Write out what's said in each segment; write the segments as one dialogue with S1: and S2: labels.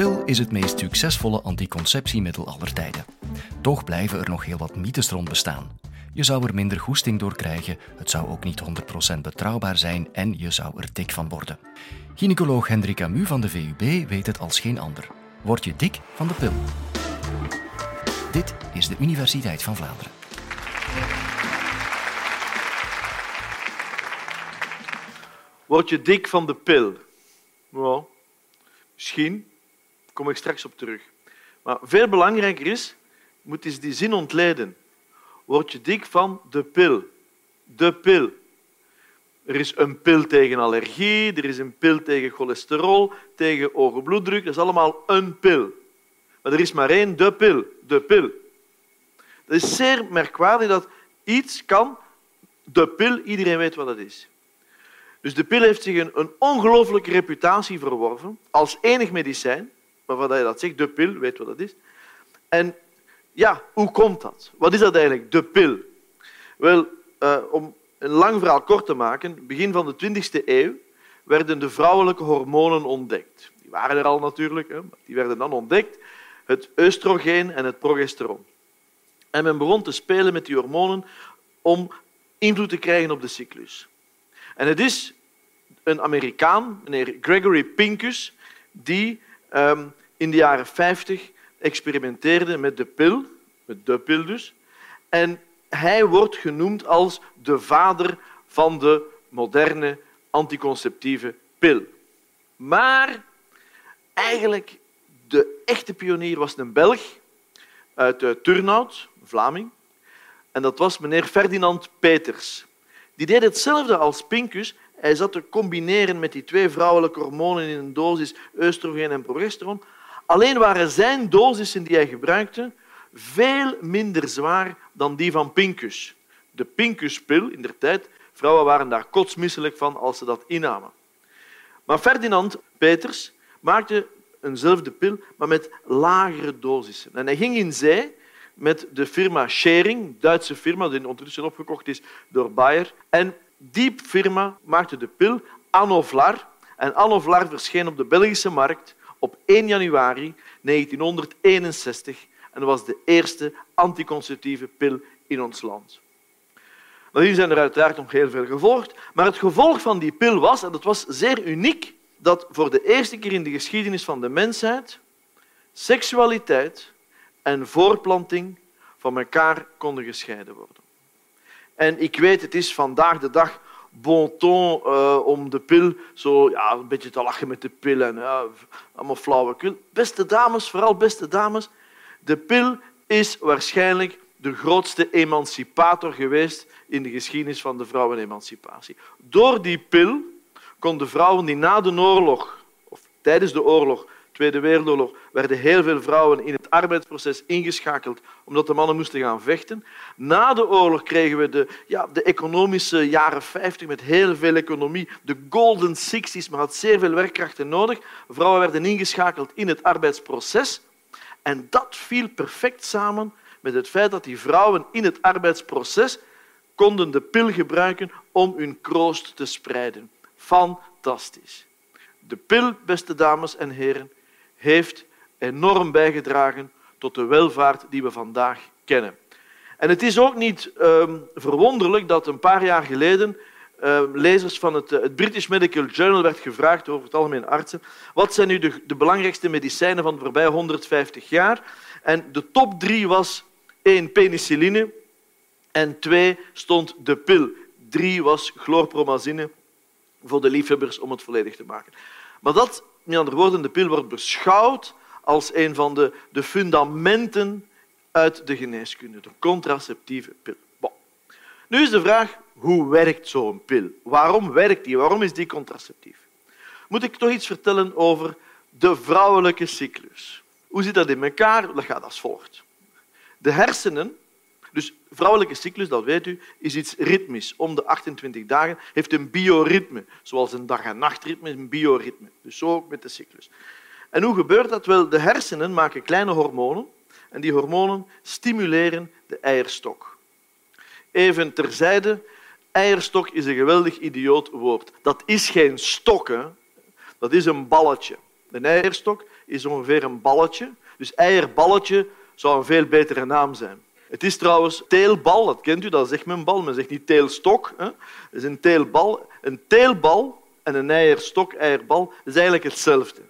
S1: pil is het meest succesvolle anticonceptiemiddel aller tijden. Toch blijven er nog heel wat mythes rond bestaan. Je zou er minder goesting door krijgen, het zou ook niet 100% betrouwbaar zijn en je zou er dik van worden. Gynaecoloog Hendrik Camus van de VUB weet het als geen ander. Word je dik van de pil? Dit is de Universiteit van Vlaanderen.
S2: Word je dik van de pil? Nou, misschien. Kom ik straks op terug. Maar veel belangrijker is, moet eens die zin ontleden. Word je dik van de pil? De pil. Er is een pil tegen allergie, er is een pil tegen cholesterol, tegen hoge bloeddruk. Dat is allemaal een pil. Maar er is maar één, de pil. De pil. Het is zeer merkwaardig dat iets kan, de pil, iedereen weet wat dat is. Dus de pil heeft zich een, een ongelooflijke reputatie verworven als enig medicijn, waarvan je dat zegt, de pil, weet wat dat is. En ja, hoe komt dat? Wat is dat eigenlijk, de pil? Wel, uh, om een lang verhaal kort te maken, begin van de 20e eeuw werden de vrouwelijke hormonen ontdekt. Die waren er al natuurlijk, hè, maar die werden dan ontdekt. Het oestrogeen en het progesteron. En men begon te spelen met die hormonen om invloed te krijgen op de cyclus. En het is een Amerikaan, meneer Gregory Pincus, die um, in de jaren 50 experimenteerde met de pil, met de pil dus. En hij wordt genoemd als de vader van de moderne anticonceptieve pil. Maar eigenlijk de echte pionier was een Belg uit uh, Turnhout, Vlaming. En dat was meneer Ferdinand Peters. Die deed hetzelfde als Pincus. Hij zat te combineren met die twee vrouwelijke hormonen in een dosis oestrogeen en progesteron. Alleen waren zijn dosissen die hij gebruikte veel minder zwaar dan die van Pincus. De Pincuspil in der tijd, vrouwen waren daar kotsmisselijk van als ze dat innamen. Maar Ferdinand Peters maakte eenzelfde pil, maar met lagere dosissen. En hij ging in zee met de firma Schering, Duitse firma, die ondertussen opgekocht is door Bayer. En die firma maakte de pil Anovlar. En Anovlar verscheen op de Belgische markt op 1 januari 1961 en was de eerste anticonceptieve pil in ons land. Nadien zijn er uiteraard nog heel veel gevolgd, maar het gevolg van die pil was, en dat was zeer uniek, dat voor de eerste keer in de geschiedenis van de mensheid seksualiteit en voorplanting van elkaar konden gescheiden worden. En ik weet, het is vandaag de dag bon ton uh, om de pil zo ja, een beetje te lachen met de pil en ja, allemaal flauwekul. Beste dames, vooral beste dames, de pil is waarschijnlijk de grootste emancipator geweest in de geschiedenis van de vrouwenemancipatie. Door die pil konden vrouwen die na de oorlog, of tijdens de oorlog, Tweede Wereldoorlog, werden heel veel vrouwen in het arbeidsproces ingeschakeld omdat de mannen moesten gaan vechten. Na de oorlog kregen we de, ja, de economische jaren 50 met heel veel economie, de golden sixties, maar had zeer veel werkkrachten nodig. Vrouwen werden ingeschakeld in het arbeidsproces. En dat viel perfect samen met het feit dat die vrouwen in het arbeidsproces konden de pil gebruiken om hun kroost te spreiden. Fantastisch. De pil, beste dames en heren, heeft enorm bijgedragen tot de welvaart die we vandaag kennen. En het is ook niet um, verwonderlijk dat een paar jaar geleden uh, lezers van het, het, British Medical Journal werd gevraagd over het algemeen artsen wat zijn nu de, de belangrijkste medicijnen van de voorbije 150 jaar. En de top drie was één penicilline en twee stond de pil. Drie was chlorpromazine voor de liefhebbers om het volledig te maken. Maar dat, met andere woorden, de pil wordt beschouwd als een van de, de fundamenten uit de geneeskunde, de contraceptieve pil. Nu is de vraag, hoe werkt zo'n pil? Waarom werkt die? Waarom is die contraceptief? Moet ik toch iets vertellen over de vrouwelijke cyclus? Hoe zit dat in elkaar? Dat gaat als volgt. De hersenen, dus vrouwelijke cyclus, dat weet u, is iets ritmisch. Om de 28 dagen heeft een bioritme, zoals een dag- en nachtritme, een bioritme. Dus zo ook met de cyclus. En hoe gebeurt dat? Wel, de hersenen maken kleine hormonen en die hormonen stimuleren de eierstok. Even terzijde, eierstok is een geweldig idioot woord. Dat is geen stok, dat is een balletje. Een eierstok is ongeveer een balletje. Dus eierballetje zou een veel betere naam zijn. Het is trouwens teelbal, dat kent u, dat zegt men bal. Men zegt niet teelstok. Hè. Het is een teelbal. Een teelbal en een eierstok, eierbal, is eigenlijk hetzelfde.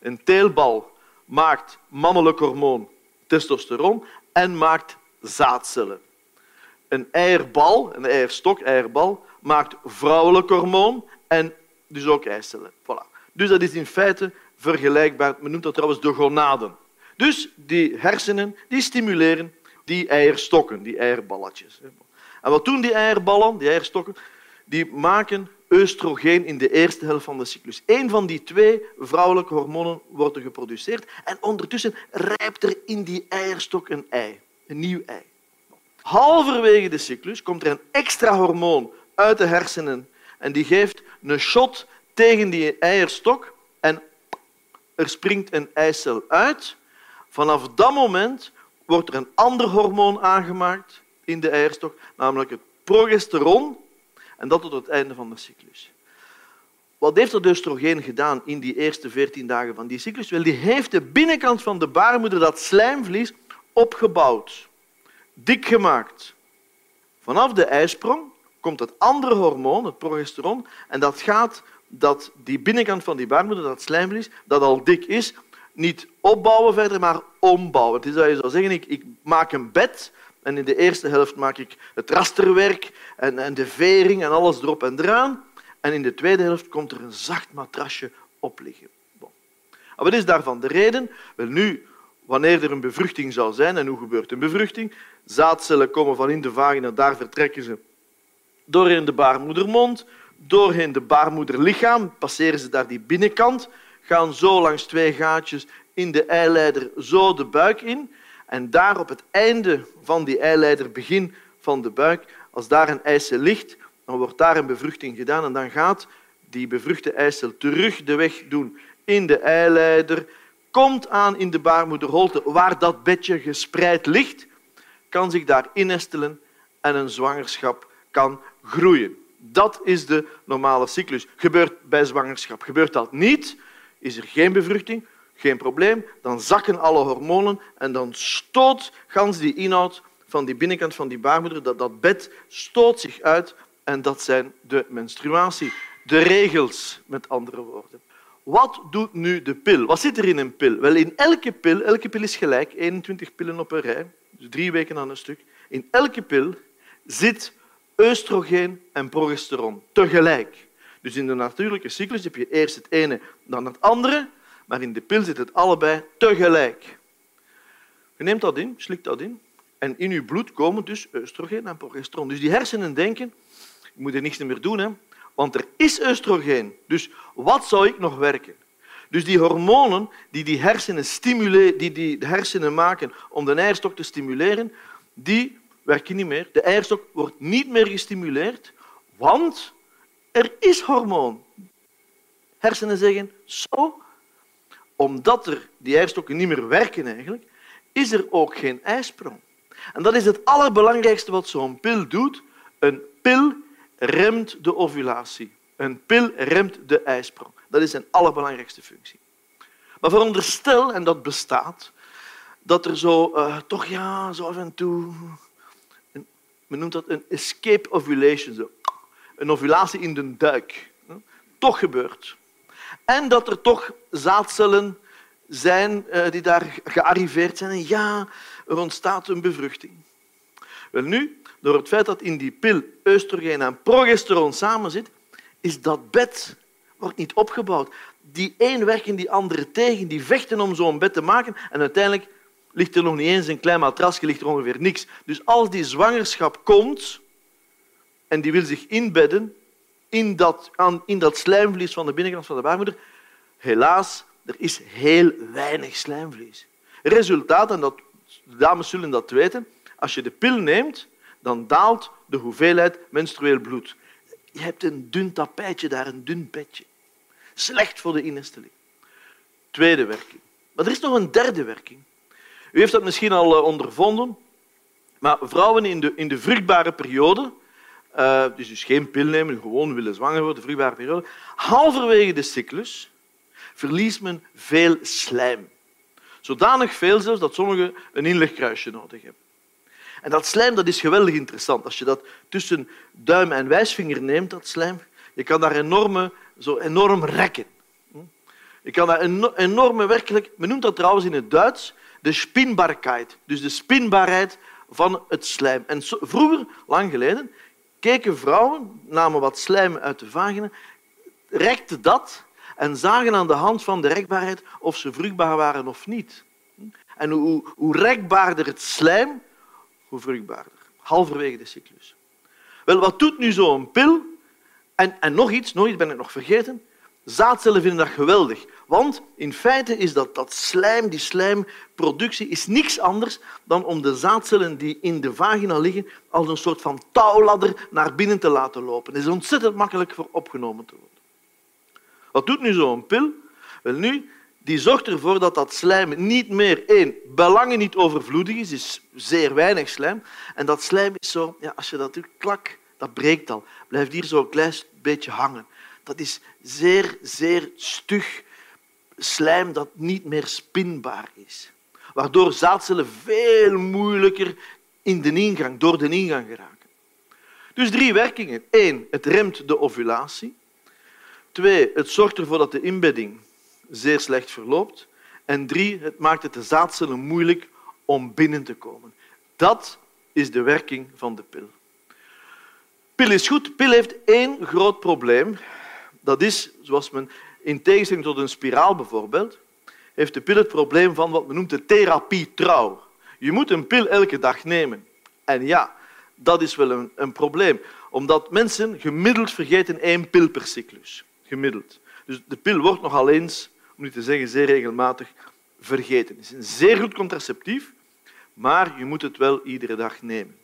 S2: Een teelbal maakt mannelijk hormoon testosteron en maakt zaadcellen. Een eierbal, een eierstok, eierbal, maakt vrouwelijk hormoon en dus ook eicellen. Voilà. Dus dat is in feite vergelijkbaar. Men noemt dat trouwens de gonaden. Dus die hersenen die stimuleren die eierstokken, die eierballetjes. En wat doen die eierballen, die eierstokken? Die maken oestrogeen in de eerste helft van de cyclus. Eén van die twee vrouwelijke hormonen wordt er geproduceerd en ondertussen rijpt er in die eierstok een ei, een nieuw ei. Halverwege de cyclus komt er een extra hormoon uit de hersenen en die geeft een shot tegen die eierstok en er springt een eicel uit. Vanaf dat moment wordt er een ander hormoon aangemaakt in de eierstok, namelijk het progesteron, en dat tot het einde van de cyclus. Wat heeft dat oestrogeen gedaan in die eerste 14 dagen van die cyclus? Wel, die heeft de binnenkant van de baarmoeder, dat slijmvlies, opgebouwd, dik gemaakt. Vanaf de ijsprong komt het andere hormoon, het progesteron, en dat gaat dat die binnenkant van die baarmoeder, dat slijmvlies, dat al dik is, niet opbouwen verder, maar ombouwen. Het is dat je zou zeggen, ik, ik maak een bed en in de eerste helft maak ik het rasterwerk en, en de vering en alles erop en eraan. En in de tweede helft komt er een zacht matrasje op liggen. Bon. Wat is daarvan de reden? Wel, nu, wanneer er een bevruchting zou zijn, en hoe gebeurt een bevruchting? Zaadcellen komen van in de vagina, daar vertrekken ze doorheen de baarmoedermond, doorheen de baarmoederlichaam, passeren ze daar die binnenkant, gaan zo langs twee gaatjes in de eileider zo de buik in. En daar op het einde van die eileider, begin van de buik, als daar een eicel ligt, dan wordt daar een bevruchting gedaan en dan gaat die bevruchte eicel terug de weg doen in de eileider, komt aan in de baarmoederholte waar dat bedje gespreid ligt, kan zich daar innestelen en een zwangerschap kan groeien. Dat is de normale cyclus. Gebeurt bij zwangerschap. Gebeurt dat niet, is er geen bevruchting, geen probleem. Dan zakken alle hormonen en dan stoot gans die inhoud van die binnenkant van die baarmoeder, dat, dat bed stoot zich uit en dat zijn de menstruatie. De regels, met andere woorden. Wat doet nu de pil? Wat zit er in een pil? Wel, in elke pil, elke pil is gelijk, 21 pillen op een rij, dus drie weken aan een stuk. In elke pil zit oestrogeen en progesteron tegelijk. Dus in de natuurlijke cyclus heb je eerst het ene, dan het andere, maar in de pil zit het allebei tegelijk. Je neemt dat in, slikt dat in, en in je bloed komen dus oestrogeen en progesteron. Dus die hersenen denken, ik moet er niks meer doen, hè, want er is oestrogeen. Dus wat zou ik nog werken? Dus die hormonen die die hersenen, stimuleren, die die hersenen maken om de eierstok te stimuleren, die werken niet meer. De eierstok wordt niet meer gestimuleerd, want er is hormoon. Hersenen zeggen, zo, omdat er die eierstokken niet meer werken eigenlijk, is er ook geen ijsprong. En dat is het allerbelangrijkste wat zo'n pil doet. Een pil remt de ovulatie. Een pil remt de ijsprong. Dat is zijn allerbelangrijkste functie. Maar veronderstel, en dat bestaat, dat er zo uh, toch ja, zo af en toe men noemt dat een escape ovulation, zo. Een ovulatie in de duik, toch gebeurt. En dat er toch zaadcellen zijn eh, die daar gearriveerd zijn. En ja, er ontstaat een bevruchting. Wel nu, door het feit dat in die pil oestrogeen en progesteron samenzit, is dat bed wordt niet opgebouwd. Die een werken die andere tegen, die vechten om zo'n bed te maken en uiteindelijk ligt er nog niet eens een klein matrasje, ligt er ongeveer niks. Dus als die zwangerschap komt en die wil zich inbedden in dat, in dat slijmvlies van de binnenkant van de baarmoeder, helaas, er is heel weinig slijmvlies. Resultaat, en dat, de dames zullen dat weten, als je de pil neemt, dan daalt de hoeveelheid menstrueel bloed. Je hebt een dun tapijtje daar, een dun bedje. Slecht voor de innesteling. Tweede werking. Maar er is nog een derde werking. U heeft dat misschien al eh, ondervonden, maar vrouwen in de, in de vruchtbare periode, uh, dus, geen pil nemen, gewoon willen zwanger worden, vruchtbare periode, halverwege de cyclus, verliest men veel slijm. Zodanig veel zelfs dat sommigen een inlegkruisje nodig hebben. En dat slijm dat is geweldig interessant. Als je dat tussen duim en wijsvinger neemt, dat slijm, je kan daar enorme, zo enorm rekken. Je kan daar enorme werkelijk... Men noemt dat trouwens in het Duits de spinbaarheid. Dus de spinbaarheid van het slijm. En vroeger, lang geleden, keken vrouwen, namen wat slijm uit de vagina, rekten dat en zagen aan de hand van de rekbaarheid of ze vruchtbaar waren of niet. En hoe, hoe rekbaarder het slijm, hoe vruchtbaarder. Halverwege de cyclus. Wel, wat doet nu zo'n pil? En, en nog iets, nog iets ben ik nog vergeten. Zaadcellen vinden dat geweldig. Want in feite is dat, dat slijm, die slijmproductie, is niks anders dan om de zaadcellen die in de vagina liggen als een soort van touwladder naar binnen te laten lopen. Het is ontzettend makkelijk voor opgenomen te worden. Wat doet nu zo'n pil? Wel nu, die zorgt ervoor dat dat slijm niet meer, één, belangen niet overvloedig is, is zeer weinig slijm. En dat slijm is zo, ja, als je dat doet, klak, dat breekt al. Blijft hier zo een klein beetje hangen. Dat is zeer, zeer stug slijm dat niet meer spinbaar is. Waardoor zaadcellen veel moeilijker in de ingang, door de ingang geraken. Dus drie werkingen. Eén, het remt de ovulatie. Twee, het zorgt ervoor dat de inbedding zeer slecht verloopt. En drie, het maakt het de zaadcellen moeilijk om binnen te komen. Dat is de werking van de pil. Pil is goed. Pil heeft één groot probleem. Dat is, zoals men in tegenstelling tot een spiraal bijvoorbeeld, heeft de pil het probleem van wat men noemt de therapie trouw. Je moet een pil elke dag nemen. En ja, dat is wel een, een probleem, omdat mensen gemiddeld vergeten één pil per cyclus. Gemiddeld. Dus de pil wordt nogal eens, om niet te zeggen zeer regelmatig, vergeten. Het is een zeer goed contraceptief, maar je moet het wel iedere dag nemen.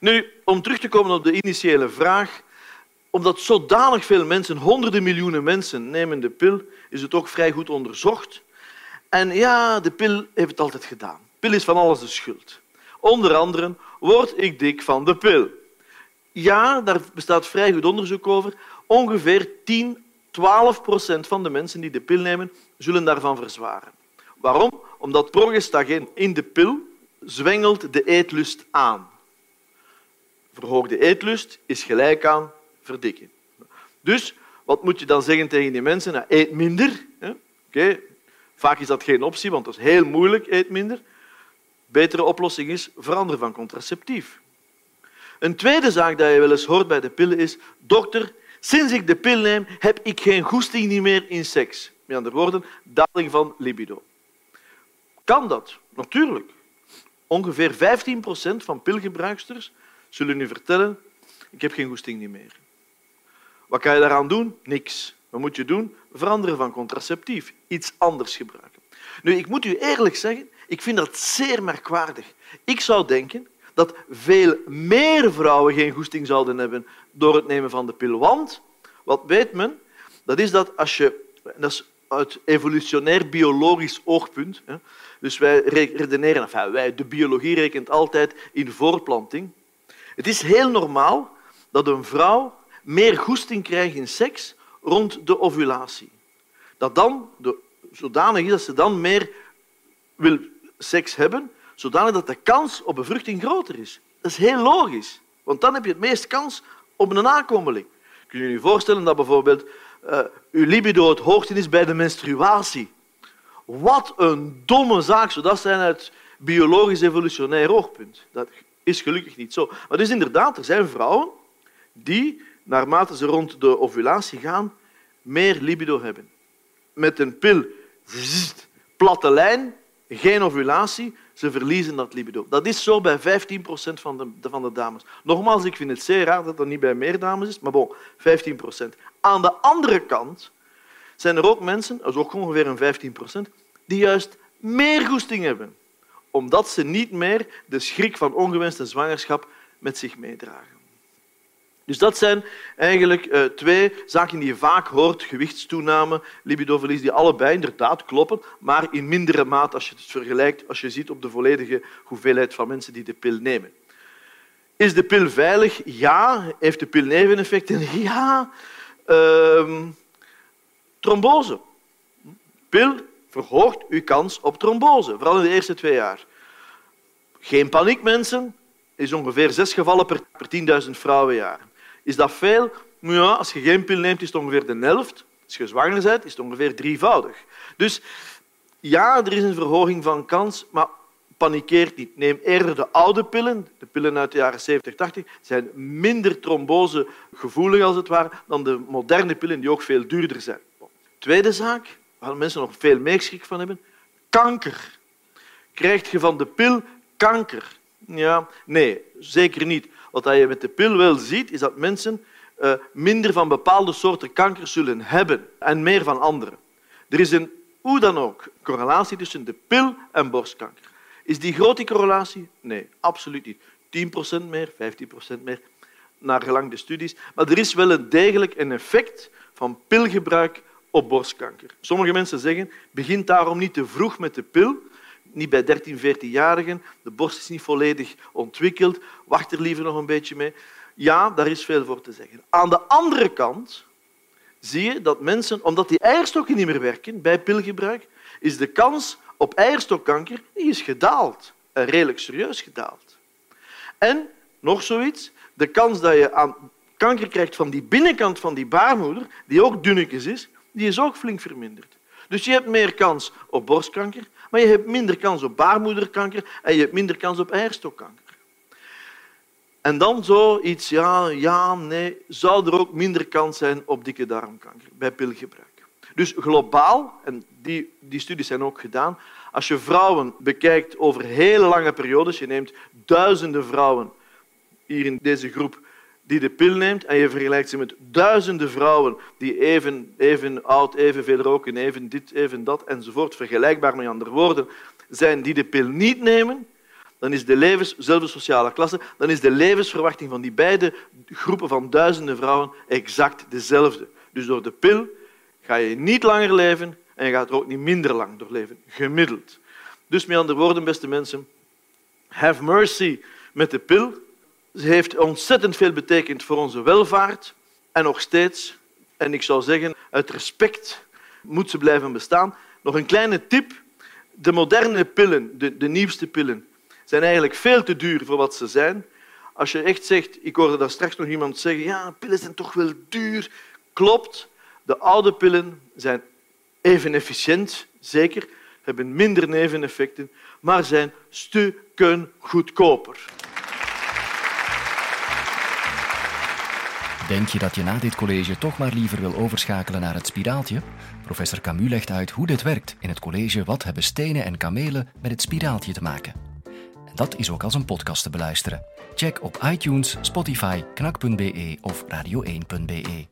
S2: Nu, om terug te komen op de initiële vraag, omdat zodanig veel mensen, honderden miljoenen mensen, nemen de pil, is het ook vrij goed onderzocht. En ja, de pil heeft het altijd gedaan. De pil is van alles de schuld. Onder andere word ik dik van de pil. Ja, daar bestaat vrij goed onderzoek over. Ongeveer 10, 12 procent van de mensen die de pil nemen, zullen daarvan verzwaren. Waarom? Omdat progestagen in de pil zwengelt de eetlust aan. Verhoogde eetlust is gelijk aan verdikken. Dus wat moet je dan zeggen tegen die mensen? Nou, eet minder. Oké, Vaak is dat geen optie, want dat is heel moeilijk, eet minder. Betere oplossing is verander van contraceptief. Een tweede zaak dat je wel eens hoort bij de pillen is... Dokter, sinds ik de pil neem, heb ik geen goesting meer in seks. Met andere woorden, daling van libido. Kan dat? Natuurlijk. Ongeveer 15 procent van pilgebruiksters zullen u vertellen ik heb geen goesting meer. Wat kan je daaraan doen? Niks. Wat moet je doen? Veranderen van contraceptief. Iets anders gebruiken. Nu, ik moet u eerlijk zeggen, ik vind dat zeer merkwaardig. Ik zou denken dat veel meer vrouwen geen goesting zouden hebben door het nemen van de pil. Want, wat weet men? Dat is dat als je... Dat is uit evolutionair biologisch oogpunt. Dus wij redeneren, enfin, wij, de biologie rekent altijd in voortplanting. Het is heel normaal dat een vrouw meer goesting krijgt in seks rond de ovulatie. Dat dan de, zodanig is dat ze dan meer wil seks hebben, zodanig dat de kans op bevruchting groter is. Dat is heel logisch, want dan heb je het meest kans op een nakomeling. Kun je je voorstellen dat bijvoorbeeld uh, uw libido het hoogste is bij de menstruatie? Wat een domme zaak zou dat zijn uit biologisch evolutionair oogpunt. Dat is gelukkig niet zo. Maar dus inderdaad, er zijn vrouwen die, naarmate ze rond de ovulatie gaan, meer libido hebben. Met een pil, platte lijn, geen ovulatie, ze verliezen dat libido. Dat is zo bij 15 procent van de, van de dames. Nogmaals, ik vind het zeer raar dat dat niet bij meer dames is, maar bon, 15 procent. Aan de andere kant zijn er ook mensen, dat is ook ongeveer een 15 procent, die juist meer goesting hebben, omdat ze niet meer de schrik van ongewenste zwangerschap met zich meedragen. Dus dat zijn eigenlijk uh, twee zaken die je vaak hoort. Gewichtstoename, libidoverlies, die allebei inderdaad kloppen, maar in mindere mate als je het vergelijkt, als je ziet op de volledige hoeveelheid van mensen die de pil nemen. Is de pil veilig? Ja. Heeft de pil neveneffecten? Ja. Uh, trombose. pil verhoogt uw kans op trombose, vooral in de eerste twee jaar. Geen paniek, mensen. is ongeveer zes gevallen per, per 10.000 vrouwenjaar. Is dat veel? Ja, als je geen pil neemt, is het ongeveer de helft. Als je zwanger bent, is het ongeveer drievoudig. Dus ja, er is een verhoging van kans, maar panikeert niet. Neem eerder de oude pillen, de pillen uit de jaren 70, 80, zijn minder trombosegevoelig als het ware dan de moderne pillen die ook veel duurder zijn. Tweede zaak, waar mensen nog veel meeschrik van hebben, kanker. Krijg je van de pil kanker? Ja, nee, zeker niet. Wat je met de pil wel ziet, is dat mensen uh, minder van bepaalde soorten kanker zullen hebben en meer van andere. Er is een hoe dan ook correlatie tussen de pil en borstkanker. Is die grote correlatie? Nee, absoluut niet. 10% meer, 15% meer, naar gelang de studies. Maar er is wel een degelijk een effect van pilgebruik op borstkanker. Sommige mensen zeggen, begin daarom niet te vroeg met de pil, niet bij 13, 14-jarigen, de borst is niet volledig ontwikkeld, wacht er liever nog een beetje mee. Ja, daar is veel voor te zeggen. Aan de andere kant zie je dat mensen, omdat die eierstokken niet meer werken bij pilgebruik, is de kans op eierstokkanker die is gedaald. Redelijk serieus gedaald. En, nog zoiets, de kans dat je aan kanker krijgt van die binnenkant van die baarmoeder, die ook dunnetjes is, die is ook flink verminderd. Dus je hebt meer kans op borstkanker, maar je hebt minder kans op baarmoederkanker en je hebt minder kans op eierstokkanker. En dan zoiets, ja, ja, nee, zou er ook minder kans zijn op dikke darmkanker bij pilgebruik. Dus globaal, en die, die studies zijn ook gedaan, als je vrouwen bekijkt over hele lange periodes, je neemt duizenden vrouwen hier in deze groep die de pil neemt en je vergelijkt ze met duizenden vrouwen die even, even oud, evenveel roken, even dit, even dat enzovoort, vergelijkbaar met andere woorden, zijn die de pil niet nemen, dan is de levens, zelfde sociale klasse, dan is de levensverwachting van die beide groepen van duizenden vrouwen exact dezelfde. Dus door de pil ga je niet langer leven en je gaat er ook niet minder lang door leven, gemiddeld. Dus met andere woorden, beste mensen, have mercy met de pil. Ze heeft ontzettend veel betekend voor onze welvaart en nog steeds, en ik zou zeggen, uit respect moet ze blijven bestaan. Nog een kleine tip. De moderne pillen, de, de nieuwste pillen, zijn eigenlijk veel te duur voor wat ze zijn. Als je echt zegt, ik hoorde daar straks nog iemand zeggen, ja, pillen zijn toch wel duur. Klopt, de oude pillen zijn even efficiënt, zeker, hebben minder neveneffecten, maar zijn stukken goedkoper.
S1: Denk je dat je na dit college toch maar liever wil overschakelen naar het spiraaltje? Professor Camus legt uit hoe dit werkt in het college Wat hebben stenen en kamelen met het spiraaltje te maken? En dat is ook als een podcast te beluisteren. Check op iTunes, Spotify, knak.be of radio1.be.